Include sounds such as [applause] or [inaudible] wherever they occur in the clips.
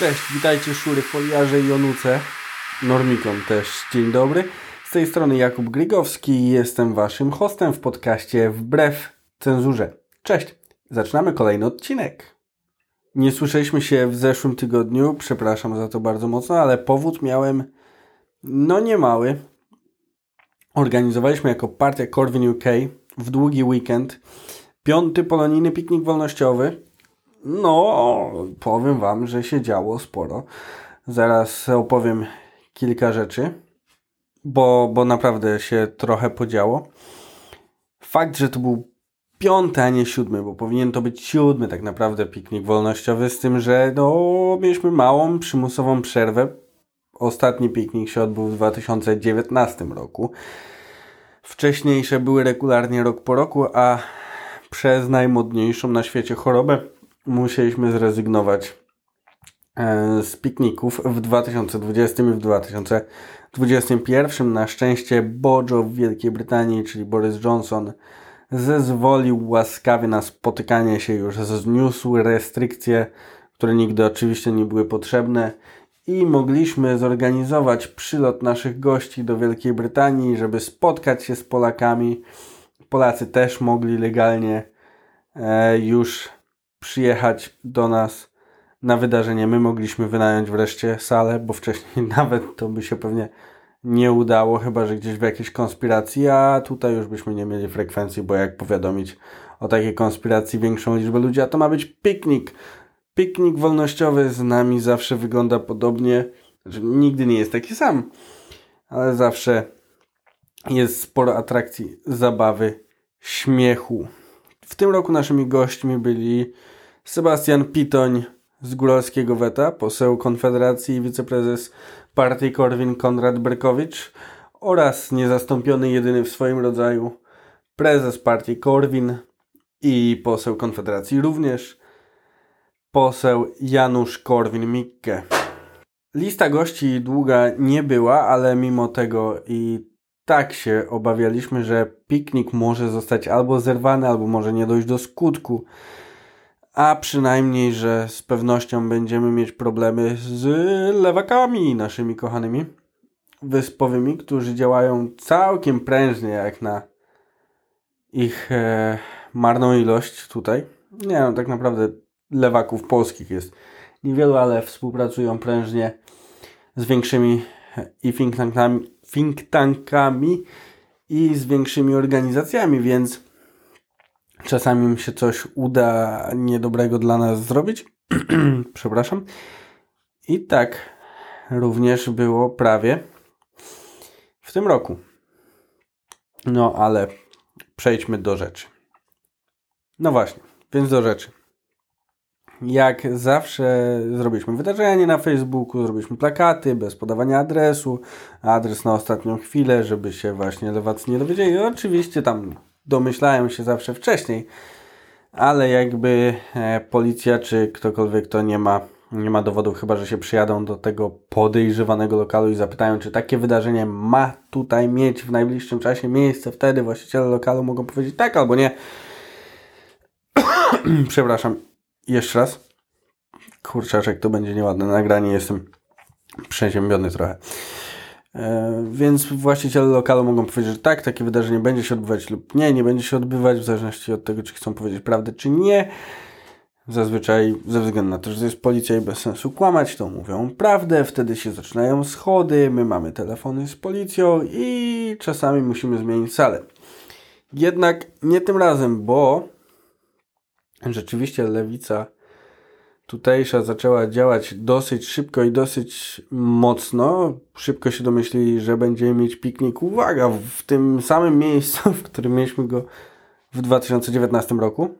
Cześć, witajcie szury, foliarze i onuce. Normikon też, dzień dobry. Z tej strony Jakub Grygowski i jestem waszym hostem w podcaście Wbrew Cenzurze. Cześć, zaczynamy kolejny odcinek. Nie słyszeliśmy się w zeszłym tygodniu, przepraszam za to bardzo mocno, ale powód miałem no niemały. Organizowaliśmy jako partia Corwin UK w długi weekend piąty polonijny piknik wolnościowy no, powiem Wam, że się działo sporo. Zaraz opowiem kilka rzeczy, bo, bo naprawdę się trochę podziało. Fakt, że to był piąty, a nie siódmy, bo powinien to być siódmy tak naprawdę piknik wolnościowy, z tym, że no, mieliśmy małą, przymusową przerwę. Ostatni piknik się odbył w 2019 roku. Wcześniejsze były regularnie rok po roku, a przez najmodniejszą na świecie chorobę musieliśmy zrezygnować e, z pikników w 2020 i w 2021. Na szczęście Bojo w Wielkiej Brytanii, czyli Boris Johnson, zezwolił łaskawie na spotykanie się już, zniósł restrykcje, które nigdy oczywiście nie były potrzebne i mogliśmy zorganizować przylot naszych gości do Wielkiej Brytanii, żeby spotkać się z Polakami. Polacy też mogli legalnie e, już przyjechać do nas na wydarzenie. My mogliśmy wynająć wreszcie salę, bo wcześniej [laughs] nawet to by się pewnie nie udało, chyba że gdzieś w jakiejś konspiracji, a tutaj już byśmy nie mieli frekwencji, bo jak powiadomić o takiej konspiracji większą liczbę ludzi, a to ma być piknik. Piknik wolnościowy z nami zawsze wygląda podobnie, znaczy, nigdy nie jest taki sam, ale zawsze jest sporo atrakcji, zabawy, śmiechu. W tym roku naszymi gośćmi byli Sebastian Pitoń z Góralskiego Weta, poseł Konfederacji i wiceprezes partii Korwin Konrad Berkowicz oraz niezastąpiony jedyny w swoim rodzaju prezes partii Korwin i poseł Konfederacji również poseł Janusz Korwin-Mikke. Lista gości długa nie była, ale mimo tego i tak się obawialiśmy, że piknik może zostać albo zerwany, albo może nie dojść do skutku a przynajmniej, że z pewnością będziemy mieć problemy z lewakami naszymi kochanymi wyspowymi, którzy działają całkiem prężnie jak na ich e, marną ilość tutaj. Nie no, tak naprawdę lewaków polskich jest niewielu, ale współpracują prężnie z większymi i think tankami, think tankami i z większymi organizacjami, więc czasami mi się coś uda niedobrego dla nas zrobić. [clears throat] Przepraszam. I tak również było prawie w tym roku. No ale przejdźmy do rzeczy. No właśnie, więc do rzeczy. Jak zawsze zrobiliśmy wydarzenie na Facebooku, zrobiliśmy plakaty bez podawania adresu, adres na ostatnią chwilę, żeby się właśnie lewacy nie dowiedzieli. Oczywiście tam domyślałem się zawsze wcześniej, ale jakby e, policja czy ktokolwiek to nie ma, nie ma dowodów, chyba że się przyjadą do tego podejrzewanego lokalu i zapytają, czy takie wydarzenie ma tutaj mieć w najbliższym czasie miejsce, wtedy właściciele lokalu mogą powiedzieć tak albo nie. [coughs] Przepraszam, jeszcze raz. Kurczaczek, to będzie nieładne nagranie, jestem przeziębiony trochę. E, więc właściciele lokalu mogą powiedzieć, że tak, takie wydarzenie będzie się odbywać lub nie, nie będzie się odbywać, w zależności od tego, czy chcą powiedzieć prawdę, czy nie. Zazwyczaj ze względu na to, że jest policja i bez sensu kłamać, to mówią prawdę, wtedy się zaczynają schody, my mamy telefony z policją i czasami musimy zmienić salę. Jednak nie tym razem, bo rzeczywiście lewica tutejsza zaczęła działać dosyć szybko i dosyć mocno. Szybko się domyślili, że będziemy mieć piknik. Uwaga, w tym samym miejscu, [laughs] w którym mieliśmy go w 2019 roku.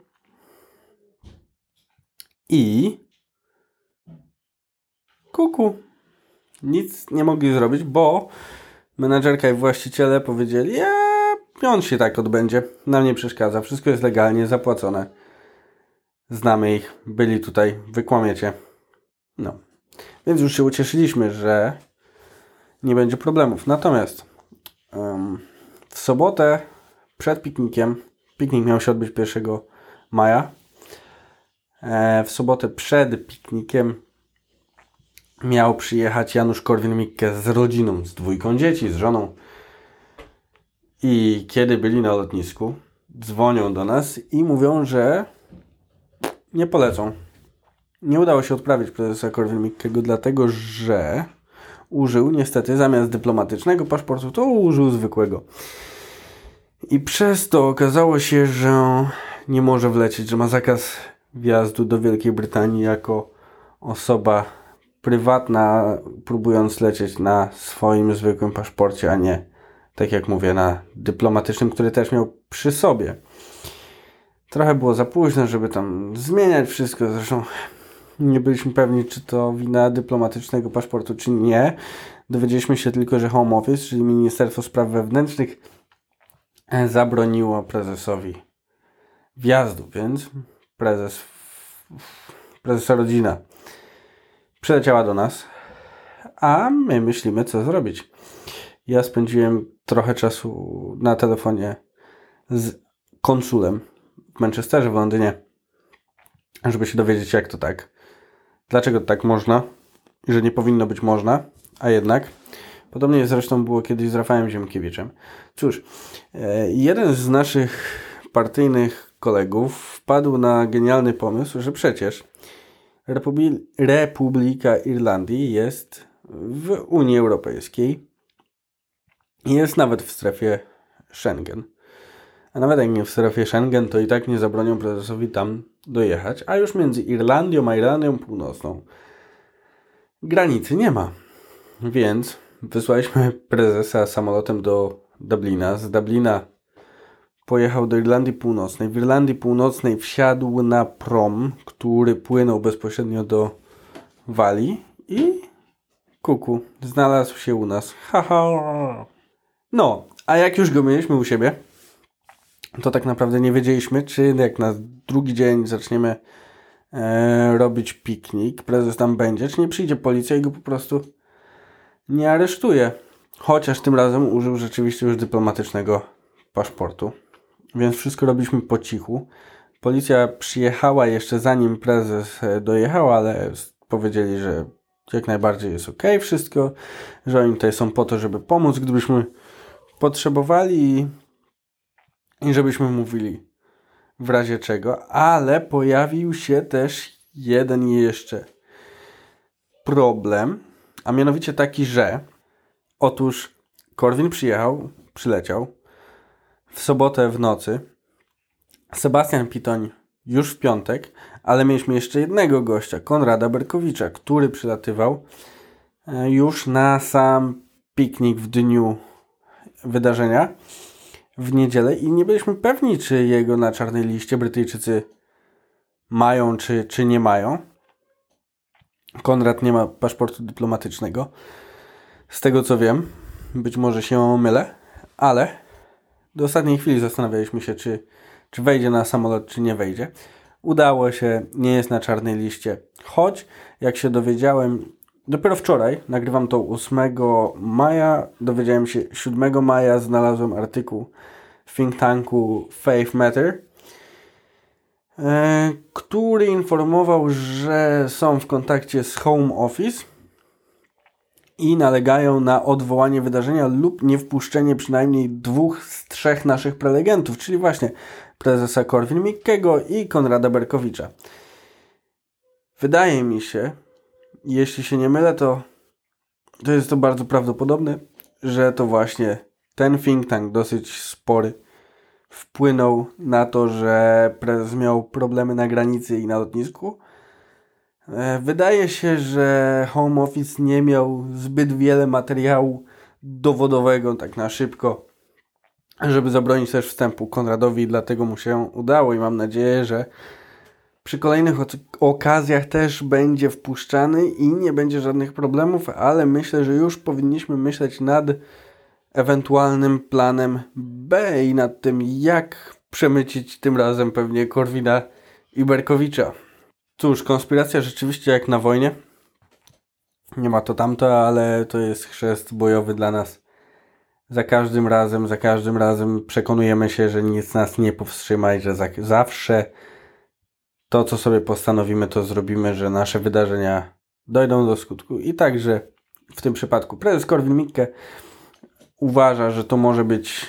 I kuku. Nic nie mogli zrobić, bo menadżerka i właściciele powiedzieli, ja, on się tak odbędzie, nam nie przeszkadza, wszystko jest legalnie, zapłacone znamy ich, byli tutaj, wykłamiecie. No. Więc już się ucieszyliśmy, że nie będzie problemów. Natomiast um, w sobotę przed piknikiem, piknik miał się odbyć 1 maja, e, w sobotę przed piknikiem miał przyjechać Janusz Korwin-Mikke z rodziną, z dwójką dzieci, z żoną. I kiedy byli na lotnisku, dzwonią do nas i mówią, że nie polecą. Nie udało się odprawić prezesa Korwin-Mikkego, dlatego że użył niestety zamiast dyplomatycznego paszportu, to użył zwykłego. I przez to okazało się, że nie może wlecieć, że ma zakaz wjazdu do Wielkiej Brytanii jako osoba prywatna, próbując lecieć na swoim zwykłym paszporcie, a nie, tak jak mówię, na dyplomatycznym, który też miał przy sobie. Trochę było za późno, żeby tam zmieniać wszystko. Zresztą nie byliśmy pewni, czy to wina dyplomatycznego paszportu, czy nie. Dowiedzieliśmy się tylko, że Home Office, czyli Ministerstwo Spraw Wewnętrznych, zabroniło prezesowi wjazdu, więc prezes, prezesa rodzina przyleciała do nas, a my myślimy, co zrobić. Ja spędziłem trochę czasu na telefonie z konsulem w Manchesterze, w Londynie, żeby się dowiedzieć, jak to tak. Dlaczego tak można i że nie powinno być można, a jednak. Podobnie zresztą było kiedyś z Rafałem Ziemkiewiczem. Cóż, e, jeden z naszych partyjnych kolegów wpadł na genialny pomysł, że przecież Republika Irlandii jest w Unii Europejskiej jest nawet w strefie Schengen. A nawet jak nie w strefie Schengen, to i tak nie zabronią prezesowi tam dojechać, a już między Irlandią a Irlandią Północną granicy nie ma. Więc wysłaliśmy prezesa samolotem do Dublina. Z Dublina pojechał do Irlandii Północnej. W Irlandii Północnej wsiadł na prom, który płynął bezpośrednio do Walii i kuku, znalazł się u nas. Haha. No, a jak już go mieliśmy u siebie, to tak naprawdę nie wiedzieliśmy, czy jak na drugi dzień zaczniemy e, robić piknik, prezes tam będzie, czy nie przyjdzie policja i go po prostu nie aresztuje. Chociaż tym razem użył rzeczywiście już dyplomatycznego paszportu. Więc wszystko robiliśmy po cichu. Policja przyjechała jeszcze zanim prezes e, dojechał, ale powiedzieli, że jak najbardziej jest ok wszystko, że oni tutaj są po to, żeby pomóc, gdybyśmy potrzebowali i żebyśmy mówili w razie czego, ale pojawił się też jeden jeszcze problem, a mianowicie taki, że otóż Korwin przyjechał, przyleciał w sobotę w nocy, Sebastian Pitoń już w piątek, ale mieliśmy jeszcze jednego gościa, Konrada Berkowicza, który przylatywał e, już na sam piknik w dniu wydarzenia w niedzielę i nie byliśmy pewni, czy jego na czarnej liście Brytyjczycy mają, czy, czy nie mają. Konrad nie ma paszportu dyplomatycznego. Z tego co wiem, być może się mylę, ale do ostatniej chwili zastanawialiśmy się, czy, czy wejdzie na samolot, czy nie wejdzie. Udało się, nie jest na czarnej liście. Choć, jak się dowiedziałem, dopiero wczoraj, nagrywam to 8 maja, dowiedziałem się 7 maja, znalazłem artykuł w think tanku Faith Matter, e, który informował, że są w kontakcie z Home Office i nalegają na odwołanie wydarzenia lub niewpuszczenie przynajmniej dwóch z trzech naszych prelegentów, czyli właśnie prezesa Korwin-Mikkego i Konrada Berkowicza. Wydaje mi się, jeśli się nie mylę, to, to jest to bardzo prawdopodobne, że to właśnie ten think tank dosyć spory wpłynął na to, że prezes miał problemy na granicy i na lotnisku. E, wydaje się, że Home Office nie miał zbyt wiele materiału dowodowego tak na szybko, żeby zabronić też wstępu Konradowi, dlatego mu się udało i mam nadzieję, że przy kolejnych okazjach też będzie wpuszczany i nie będzie żadnych problemów, ale myślę, że już powinniśmy myśleć nad ewentualnym planem B i nad tym, jak przemycić tym razem pewnie Korwina i Berkowicza. Cóż, konspiracja rzeczywiście jak na wojnie. Nie ma to tamto, ale to jest chrzest bojowy dla nas. Za każdym razem, za każdym razem przekonujemy się, że nic nas nie powstrzyma i że za, zawsze to, co sobie postanowimy, to zrobimy, że nasze wydarzenia dojdą do skutku. I także w tym przypadku prezes Korwin-Mikke uważa, że to może być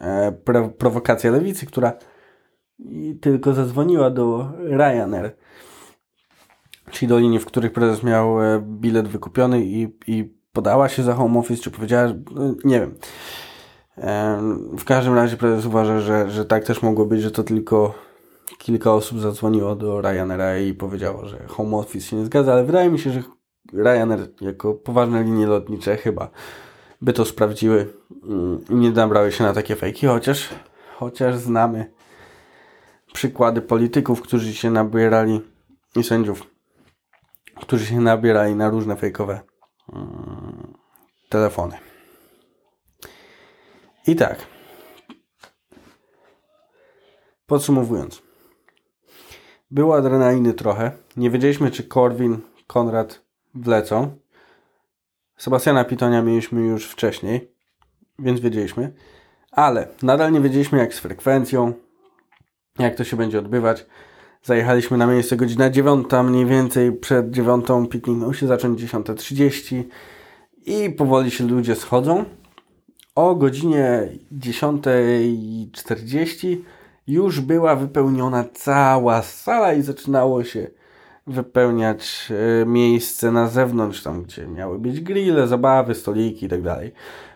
e, prowokacja lewicy, która tylko zadzwoniła do Ryanair, czyli do linii, w których prezes miał e, bilet wykupiony i, i podała się za home office, czy powiedziała, no, nie wiem. W każdym razie prezes uważa, że, że tak też mogło być, że to tylko kilka osób zadzwoniło do Ryanaira i powiedziało, że home office się nie zgadza, ale wydaje mi się, że Ryanair jako poważne linie lotnicze chyba by to sprawdziły mm, i nie nabrały się na takie fejki, chociaż, chociaż znamy przykłady polityków, którzy się nabierali i sędziów, którzy się nabierali na różne fejkowe mm, telefony. I tak. Podsumowując. Było adrenaliny trochę. Nie wiedzieliśmy, czy Korwin, Konrad wlecą. Sebastiana Pitonia mieliśmy już wcześniej, więc wiedzieliśmy. Ale nadal nie wiedzieliśmy, jak z frekwencją, jak to się będzie odbywać. Zajechaliśmy na miejsce godzina 9, mniej więcej przed 9 piknik się zacząć 10.30 i powoli się ludzie schodzą. O godzinie 10.40 już była wypełniona cała sala i zaczynało się wypełniać e, miejsce na zewnątrz, tam gdzie miały być grille, zabawy, stoliki itd. Tak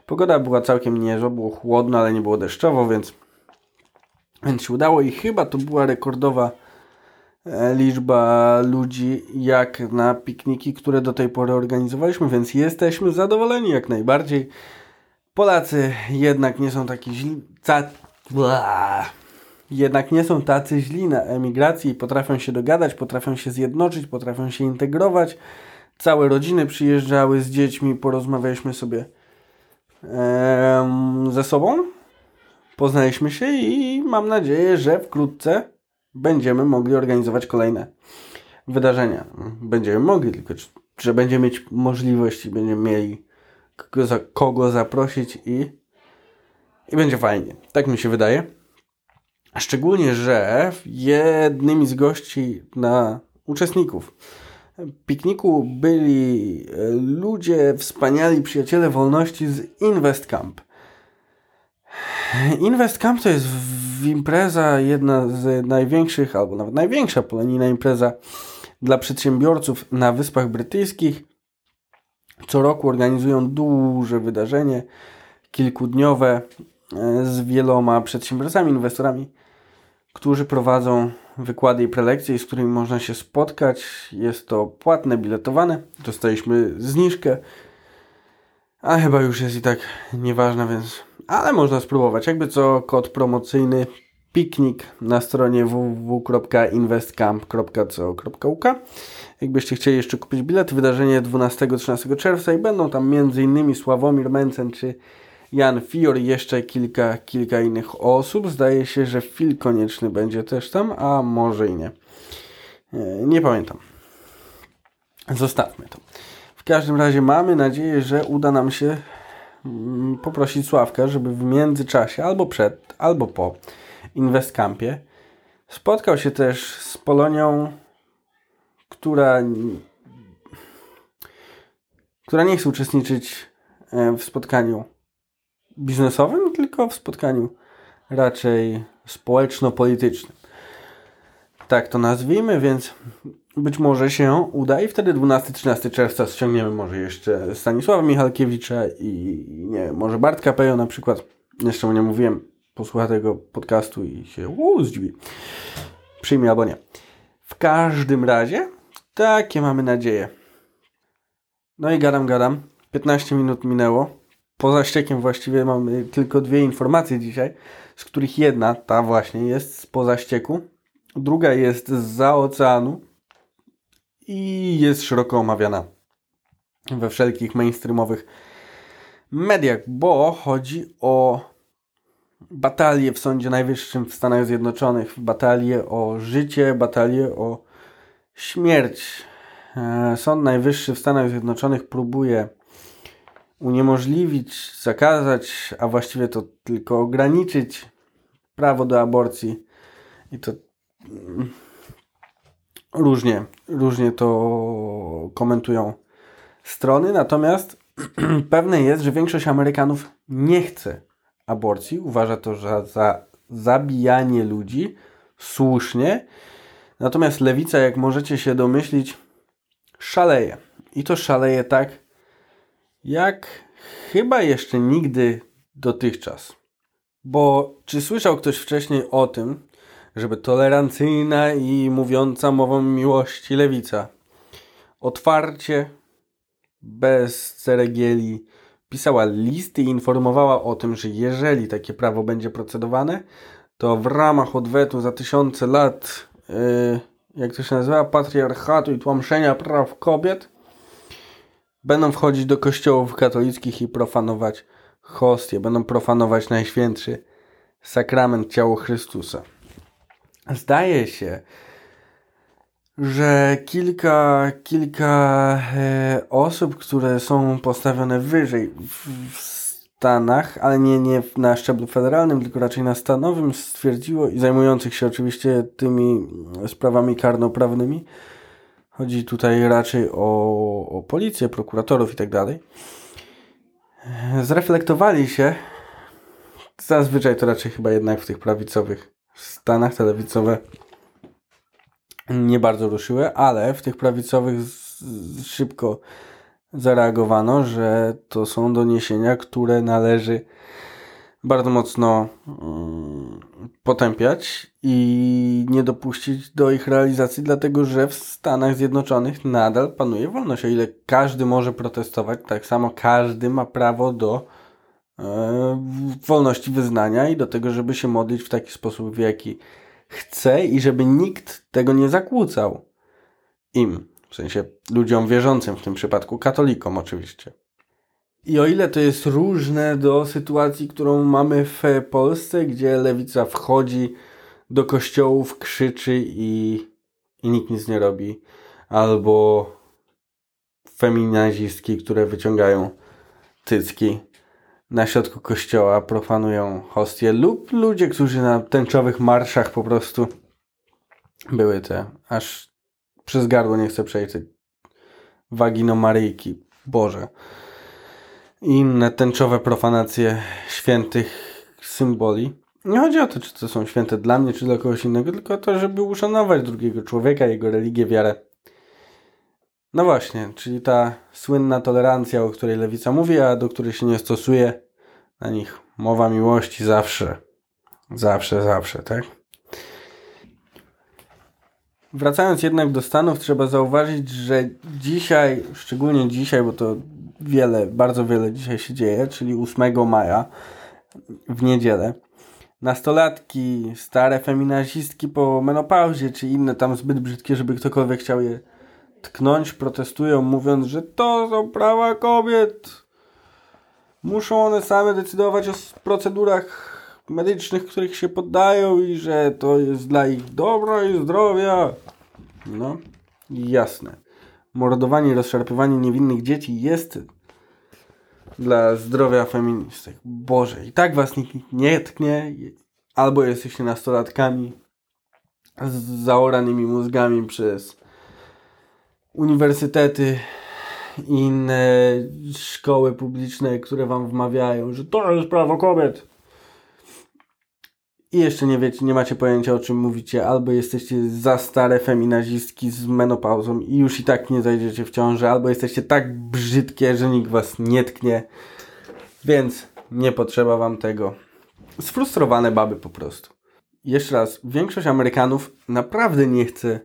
Pogoda była całkiem niezła, było chłodno, ale nie było deszczowo, więc, więc się udało i chyba to była rekordowa e, liczba ludzi jak na pikniki, które do tej pory organizowaliśmy, więc jesteśmy zadowoleni jak najbardziej. Polacy jednak nie są taki źli jednak nie są tacy źli na emigracji, potrafią się dogadać, potrafią się zjednoczyć, potrafią się integrować. Całe rodziny przyjeżdżały z dziećmi, porozmawialiśmy sobie ze sobą, poznaliśmy się i mam nadzieję, że wkrótce będziemy mogli organizować kolejne wydarzenia. Będziemy mogli, tylko że będziemy mieć możliwość i będziemy mieli kogo, kogo zaprosić i, i będzie fajnie. Tak mi się wydaje. Szczególnie, że jednymi z gości na uczestników pikniku byli e, ludzie, wspaniali przyjaciele wolności z Invest Camp. Invest Camp to jest impreza, jedna z największych, albo nawet największa polonijna impreza dla przedsiębiorców na Wyspach Brytyjskich. Co roku organizują duże wydarzenie, kilkudniowe, e, z wieloma przedsiębiorcami, inwestorami którzy prowadzą wykłady i prelekcje, z którymi można się spotkać. Jest to płatne, biletowane. Dostaliśmy zniżkę, a chyba już jest i tak nieważna, więc... Ale można spróbować. Jakby co, kod promocyjny piknik na stronie www.investcamp.co.uk Jakbyście chcieli jeszcze kupić bilet, wydarzenie 12-13 czerwca i będą tam m.in. Sławomir Mencen czy Jan Fior i jeszcze kilka, kilka innych osób. Zdaje się, że Phil Konieczny będzie też tam, a może i nie. E, nie pamiętam. Zostawmy to. W każdym razie mamy nadzieję, że uda nam się mm, poprosić Sławka, żeby w międzyczasie, albo przed, albo po Investcampie spotkał się też z Polonią, która która nie chce uczestniczyć e, w spotkaniu biznesowym, tylko w spotkaniu raczej społeczno-politycznym. Tak to nazwijmy, więc być może się uda i wtedy 12-13 czerwca ściągniemy może jeszcze Stanisława Michalkiewicza i nie może Bartka Pejo na przykład. Jeszcze mu nie mówiłem, posłucha tego podcastu i się uu, zdziwi. Przyjmie albo nie. W każdym razie takie mamy nadzieje. No i gadam, gadam. 15 minut minęło poza ściekiem właściwie mamy tylko dwie informacje dzisiaj, z których jedna, ta właśnie, jest z poza ścieku, druga jest za oceanu i jest szeroko omawiana we wszelkich mainstreamowych mediach, bo chodzi o batalię w Sądzie Najwyższym w Stanach Zjednoczonych, batalię o życie, batalię o śmierć. E, Sąd Najwyższy w Stanach Zjednoczonych próbuje uniemożliwić, zakazać, a właściwie to tylko ograniczyć prawo do aborcji. I to mm, różnie, różnie to komentują strony. Natomiast [clears throat] pewne jest, że większość Amerykanów nie chce aborcji, uważa to za, za zabijanie ludzi słusznie. Natomiast lewica, jak możecie się domyślić, szaleje. I to szaleje tak, jak chyba jeszcze nigdy dotychczas. Bo czy słyszał ktoś wcześniej o tym, żeby tolerancyjna i mówiąca mową miłości lewica otwarcie, bez ceregieli, pisała listy i informowała o tym, że jeżeli takie prawo będzie procedowane, to w ramach odwetu za tysiące lat, yy, jak to się nazywa, patriarchatu i tłamszenia praw kobiet, będą wchodzić do kościołów katolickich i profanować hostie, będą profanować najświętszy sakrament ciało Chrystusa. Zdaje się, że kilka, kilka e, osób, które są postawione wyżej w Stanach, ale nie, nie na szczeblu federalnym, tylko raczej na stanowym, stwierdziło i zajmujących się oczywiście tymi sprawami karnoprawnymi, chodzi tutaj raczej o, o policję, prokuratorów i tak dalej, zreflektowali się, zazwyczaj to raczej chyba jednak w tych prawicowych Stanach te lewicowe nie bardzo ruszyły, ale w tych prawicowych szybko zareagowano, że to są doniesienia, które należy bardzo mocno um, potępiać i nie dopuścić do ich realizacji, dlatego że w Stanach Zjednoczonych nadal panuje wolność. O ile każdy może protestować, tak samo każdy ma prawo do e, wolności wyznania i do tego, żeby się modlić w taki sposób, w jaki chce i żeby nikt tego nie zakłócał im. W sensie ludziom wierzącym, w tym przypadku katolikom oczywiście. I o ile to jest różne do sytuacji, którą mamy w Polsce, gdzie lewica wchodzi do kościołów, krzyczy i, i nikt nic nie robi, albo feminazistki, które wyciągają tycki na środku kościoła, profanują hostie, lub ludzie, którzy na tęczowych marszach po prostu były te, aż przez gardło nie chcę przejść, wagino Maryjki, Boże. Inne tęczowe profanacje świętych symboli. Nie chodzi o to, czy to są święte dla mnie, czy dla kogoś innego, tylko o to, żeby uszanować drugiego człowieka, jego religię, wiarę. No właśnie, czyli ta słynna tolerancja, o której lewica mówi, a do której się nie stosuje, na nich mowa miłości zawsze. Zawsze, zawsze, tak? Wracając jednak do Stanów, trzeba zauważyć, że dzisiaj, szczególnie dzisiaj, bo to wiele, bardzo wiele dzisiaj się dzieje, czyli 8 maja w niedzielę, nastolatki, stare feminazistki po menopauzie, czy inne tam zbyt brzydkie, żeby ktokolwiek chciał je tknąć, protestują, mówiąc, że to są prawa kobiet. Muszą one same decydować o procedurach medycznych, których się poddają i że to jest dla ich dobra i zdrowia. No, jasne. Mordowanie rozszarpywanie niewinnych dzieci jest dla zdrowia feministek. Boże, i tak was nikt nie tknie, albo jesteście nastolatkami z zaoranymi mózgami przez uniwersytety i inne szkoły publiczne, które wam wmawiają, że to jest prawo kobiet. I jeszcze nie wiecie, nie macie pojęcia o czym mówicie, albo jesteście za stare feminazistki z menopauzą i już i tak nie zajdziecie w ciąży, albo jesteście tak brzydkie, że nikt was nie tknie. Więc nie potrzeba wam tego. Sfrustrowane baby po prostu. Jeszcze raz, większość Amerykanów naprawdę nie chce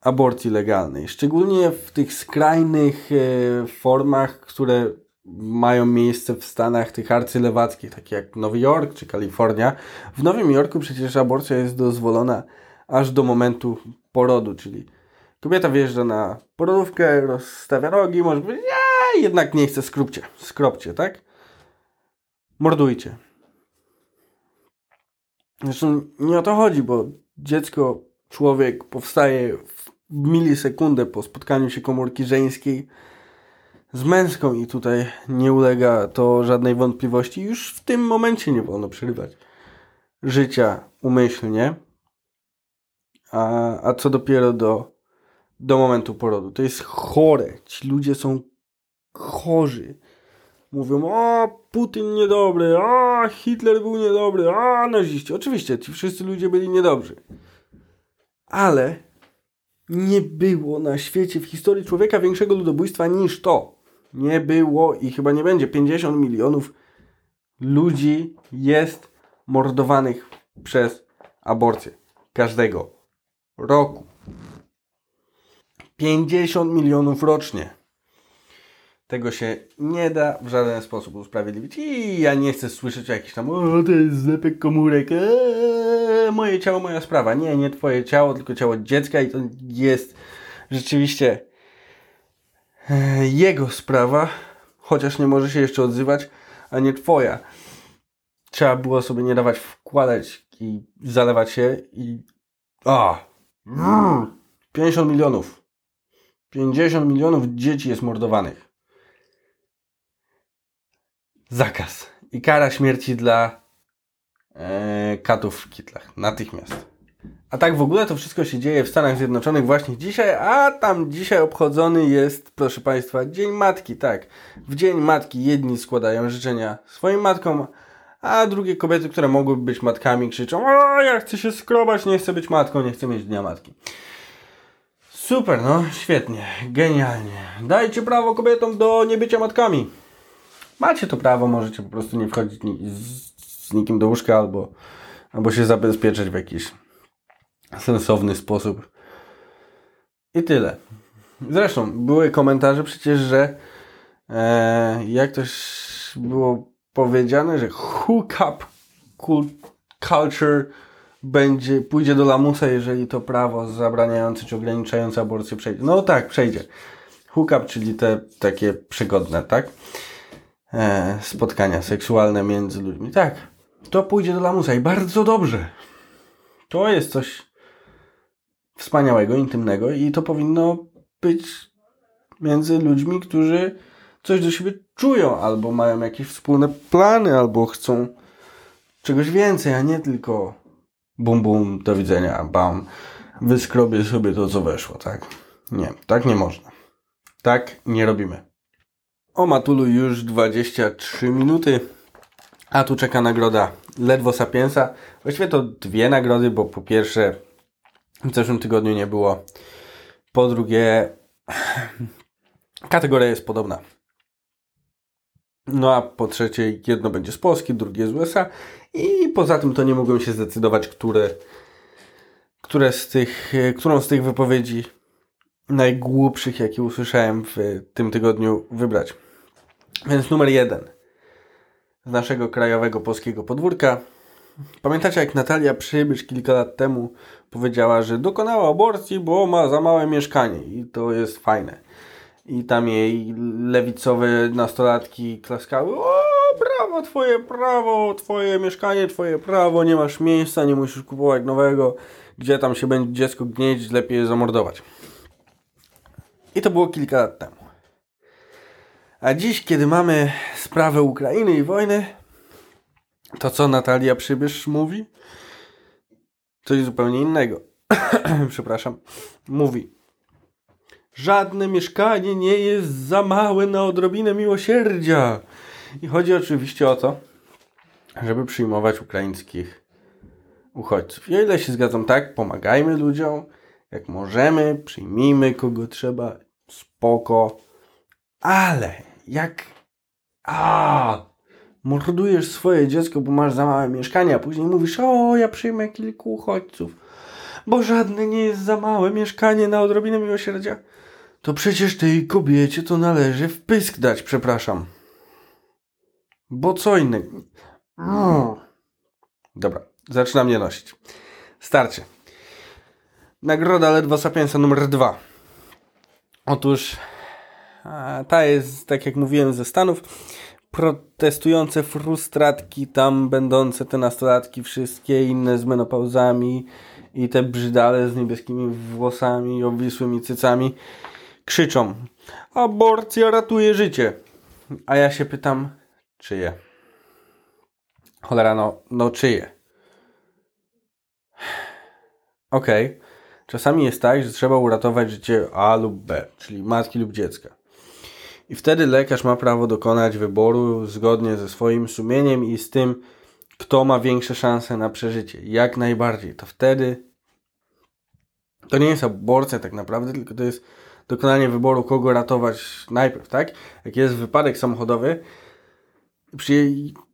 aborcji legalnej. Szczególnie w tych skrajnych e, formach, które mają miejsce w Stanach tych arcylewackich, takie jak Nowy Jork czy Kalifornia. W Nowym Jorku przecież aborcja jest dozwolona aż do momentu porodu, czyli kobieta wjeżdża na porodówkę, rozstawia nogi, może powiedzieć, ja jednak nie chcę, skrupcie, skropcie, tak? Mordujcie. Zresztą nie o to chodzi, bo dziecko, człowiek powstaje w milisekundę po spotkaniu się komórki żeńskiej z męską i tutaj nie ulega to żadnej wątpliwości. Już w tym momencie nie wolno przerywać życia umyślnie. A, a co dopiero do do momentu porodu. To jest chore. Ci ludzie są chorzy. Mówią, o, Putin niedobry, a Hitler był niedobry, a naziści. Oczywiście, ci wszyscy ludzie byli niedobrzy. Ale nie było na świecie w historii człowieka większego ludobójstwa niż to. Nie było i chyba nie będzie. 50 milionów ludzi jest mordowanych przez aborcję. Każdego roku. 50 milionów rocznie. Tego się nie da w żaden sposób usprawiedliwić. I ja nie chcę słyszeć o jakichś tam, o to jest zlepek komórek, eee, moje ciało, moja sprawa. Nie, nie twoje ciało, tylko ciało dziecka i to jest rzeczywiście jego sprawa, chociaż nie może się jeszcze odzywać, a nie twoja. Trzeba było sobie nie dawać wkładać i zalewać się i... A! 50 milionów. 50 milionów dzieci jest mordowanych. Zakaz. I kara śmierci dla e, katów w kitlach. Natychmiast. A tak w ogóle to wszystko się dzieje w Stanach Zjednoczonych właśnie dzisiaj, a tam dzisiaj obchodzony jest, proszę Państwa, Dzień Matki, tak. W Dzień Matki jedni składają życzenia swoim matkom, a drugie kobiety, które mogłyby być matkami, krzyczą: O, ja chcę się skrobać, nie chcę być matką, nie chcę mieć dnia matki. Super, no, świetnie, genialnie. Dajcie prawo kobietom do niebycia matkami. Macie to prawo, możecie po prostu nie wchodzić z nikim do łóżka albo, albo się zabezpieczyć w jakiś sensowny sposób. I tyle. Zresztą były komentarze przecież, że e, jak też było powiedziane, że hookup culture będzie, pójdzie do lamusa, jeżeli to prawo zabraniające czy ograniczające aborcję przejdzie. No tak, przejdzie. Hookup, czyli te takie przygodne, tak? E, spotkania seksualne między ludźmi. Tak, to pójdzie do lamusa i bardzo dobrze. To jest coś wspaniałego, intymnego i to powinno być między ludźmi, którzy coś do siebie czują, albo mają jakieś wspólne plany, albo chcą czegoś więcej, a nie tylko bum bum, do widzenia, bam, wyskrobię sobie to, co weszło, tak? Nie, tak nie można. Tak nie robimy. O Matulu już 23 minuty, a tu czeka nagroda ledwo Sapiensa. Właściwie to dwie nagrody, bo po pierwsze w zeszłym tygodniu nie było. Po drugie, kategoria jest podobna. No a po trzecie, jedno będzie z Polski, drugie z USA. I poza tym to nie mogłem się zdecydować, które, które z tych, którą z tych wypowiedzi najgłupszych, jakie usłyszałem w tym tygodniu, wybrać. Więc numer jeden z naszego krajowego polskiego podwórka. Pamiętacie, jak Natalia Przybysz kilka lat temu powiedziała, że dokonała aborcji, bo ma za małe mieszkanie i to jest fajne. I tam jej lewicowe nastolatki klaskały. O, brawo, twoje prawo, twoje mieszkanie, twoje prawo, nie masz miejsca, nie musisz kupować nowego. Gdzie tam się będzie dziecko gnieść, lepiej je zamordować. I to było kilka lat temu. A dziś, kiedy mamy sprawę Ukrainy i wojny, to co Natalia Przybysz mówi? Coś zupełnie innego. [clears throat] Przepraszam. Mówi. Żadne mieszkanie nie jest za małe na odrobinę miłosierdzia. I chodzi oczywiście o to, żeby przyjmować ukraińskich uchodźców. O ile się zgadzam, tak, pomagajmy ludziom, jak możemy, przyjmijmy kogo trzeba, spoko, ale jak a mordujesz swoje dziecko, bo masz za małe mieszkanie, a później mówisz, o, ja przyjmę kilku uchodźców, bo żadne nie jest za małe mieszkanie na odrobinę miłosierdzia, to przecież tej kobiecie to należy w pysk dać, przepraszam. Bo co innego. Mm. Dobra, zaczynam nie nosić. Starcie. Nagroda Ledwo Sapiensa numer dwa. Otóż ta jest, tak jak mówiłem, ze Stanów. Protestujące frustratki, tam będące te nastolatki, wszystkie inne z menopauzami i te brzydale z niebieskimi włosami i obwisłymi cycami krzyczą: Aborcja ratuje życie. A ja się pytam, czyje? Cholera, no, no czyje? Okej. Okay. Czasami jest tak, że trzeba uratować życie A lub B, czyli matki lub dziecka. I wtedy lekarz ma prawo dokonać wyboru zgodnie ze swoim sumieniem i z tym, kto ma większe szanse na przeżycie. Jak najbardziej. To wtedy to nie jest aborcja tak naprawdę, tylko to jest dokonanie wyboru, kogo ratować najpierw, tak? Jak jest wypadek samochodowy, przy,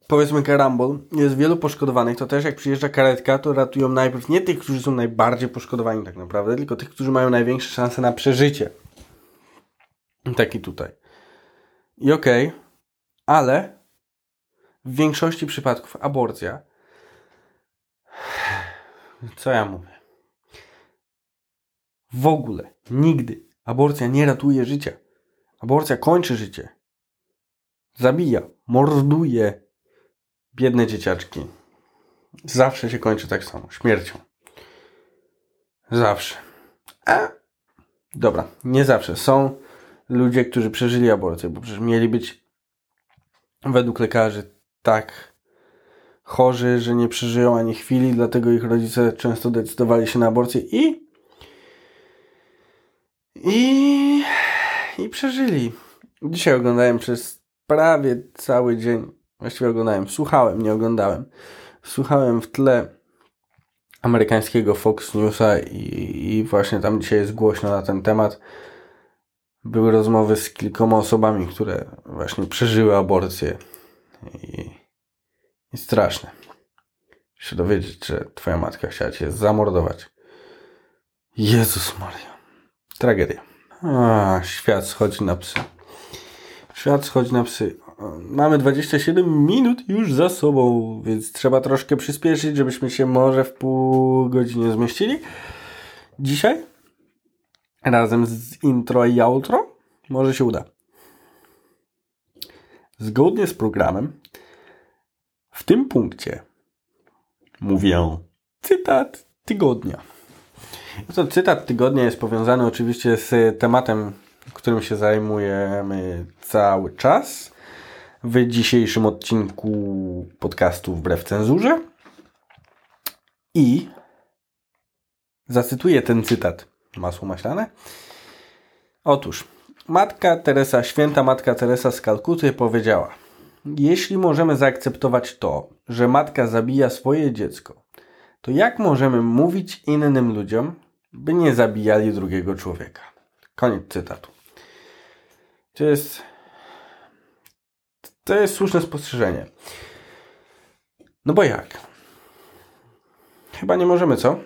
powiedzmy karambol, jest wielu poszkodowanych, to też jak przyjeżdża karetka, to ratują najpierw nie tych, którzy są najbardziej poszkodowani tak naprawdę, tylko tych, którzy mają największe szanse na przeżycie. Taki tutaj. I okej, okay, ale w większości przypadków aborcja co ja mówię? W ogóle, nigdy aborcja nie ratuje życia. Aborcja kończy życie. Zabija, morduje biedne dzieciaczki. Zawsze się kończy tak samo, śmiercią. Zawsze. A, dobra, nie zawsze. Są ludzie, którzy przeżyli aborcję, bo przecież mieli być według lekarzy tak chorzy, że nie przeżyją ani chwili, dlatego ich rodzice często decydowali się na aborcję i i i przeżyli. Dzisiaj oglądałem przez prawie cały dzień, właściwie oglądałem, słuchałem, nie oglądałem. Słuchałem w tle amerykańskiego Fox Newsa i, i właśnie tam dzisiaj jest głośno na ten temat. Były rozmowy z kilkoma osobami, które właśnie przeżyły aborcję i, i straszne. Się dowiedzieć, że twoja matka chciała cię zamordować. Jezus Maria. Tragedia. A, świat schodzi na psy. Świat schodzi na psy. Mamy 27 minut już za sobą, więc trzeba troszkę przyspieszyć, żebyśmy się może w pół godziny zmieścili. Dzisiaj razem z intro i outro może się uda. Zgodnie z programem w tym punkcie mówię cytat tygodnia. To cytat tygodnia jest powiązany oczywiście z tematem, którym się zajmujemy cały czas w dzisiejszym odcinku podcastu Wbrew Cenzurze. I zacytuję ten cytat, masło maślane. Otóż, matka Teresa, święta matka Teresa z Kalkuty powiedziała: Jeśli możemy zaakceptować to, że matka zabija swoje dziecko, to jak możemy mówić innym ludziom, by nie zabijali drugiego człowieka? Koniec cytatu. To jest. To jest słuszne spostrzeżenie. No bo jak? Chyba nie możemy, co?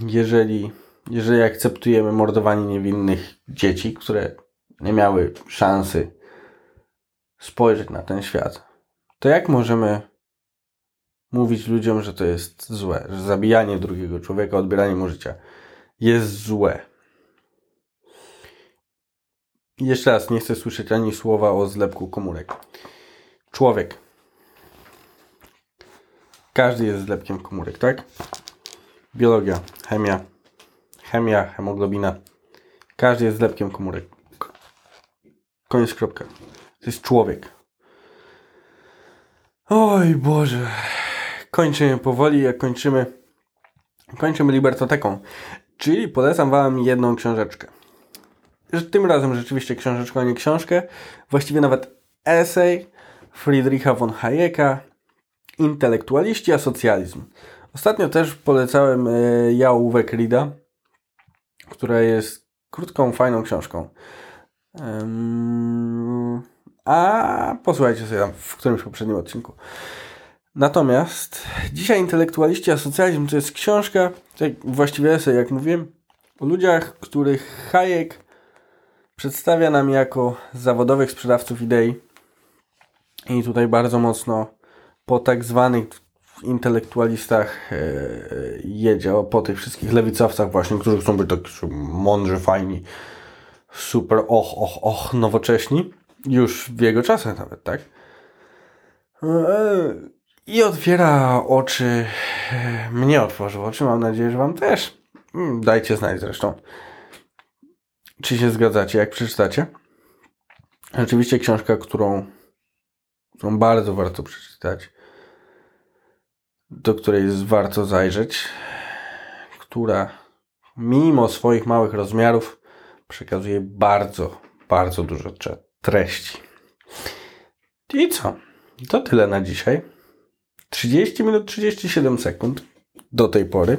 Jeżeli, jeżeli akceptujemy mordowanie niewinnych dzieci, które nie miały szansy spojrzeć na ten świat, to jak możemy mówić ludziom, że to jest złe, że zabijanie drugiego człowieka, odbieranie mu życia jest złe? Jeszcze raz, nie chcę słyszeć ani słowa o zlepku komórek. Człowiek. Każdy jest zlepkiem komórek, tak? Biologia, chemia, chemia, hemoglobina. Każdy jest zlepkiem komórek. Koniec, kropka. To jest człowiek. Oj Boże. Kończymy powoli, jak kończymy. Kończymy Libertoteką. Czyli polecam Wam jedną książeczkę. Tym razem rzeczywiście książeczkę, a nie książkę. Właściwie nawet esej Friedricha von Hayeka Intelektualiści a socjalizm. Ostatnio też polecałem e, Ja Uwek Rida, która jest krótką, fajną książką. A posłuchajcie sobie tam w którymś poprzednim odcinku. Natomiast dzisiaj Intelektualiści a socjalizm to jest książka, tak właściwie esej, jak mówiłem, o ludziach, których Hayek przedstawia nam jako zawodowych sprzedawców idei. I tutaj bardzo mocno po tak zwanych intelektualistach e, jedzie, po tych wszystkich lewicowcach właśnie, którzy chcą być tak mądrzy, fajni, super, och, och, och, nowocześni. Już w jego czasach nawet, tak? E, I otwiera oczy, e, mnie otworzył oczy, mam nadzieję, że Wam też. Mm, dajcie znać zresztą, czy się zgadzacie, jak przeczytacie. Rzeczywiście książka, którą, którą bardzo warto przeczytać do której warto zajrzeć, która mimo swoich małych rozmiarów przekazuje bardzo, bardzo dużo treści. I co? To tyle na dzisiaj. 30 minut 37 sekund do tej pory.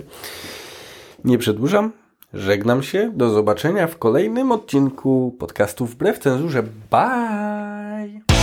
Nie przedłużam. Żegnam się. Do zobaczenia w kolejnym odcinku podcastu Wbrew Cenzurze. Bye!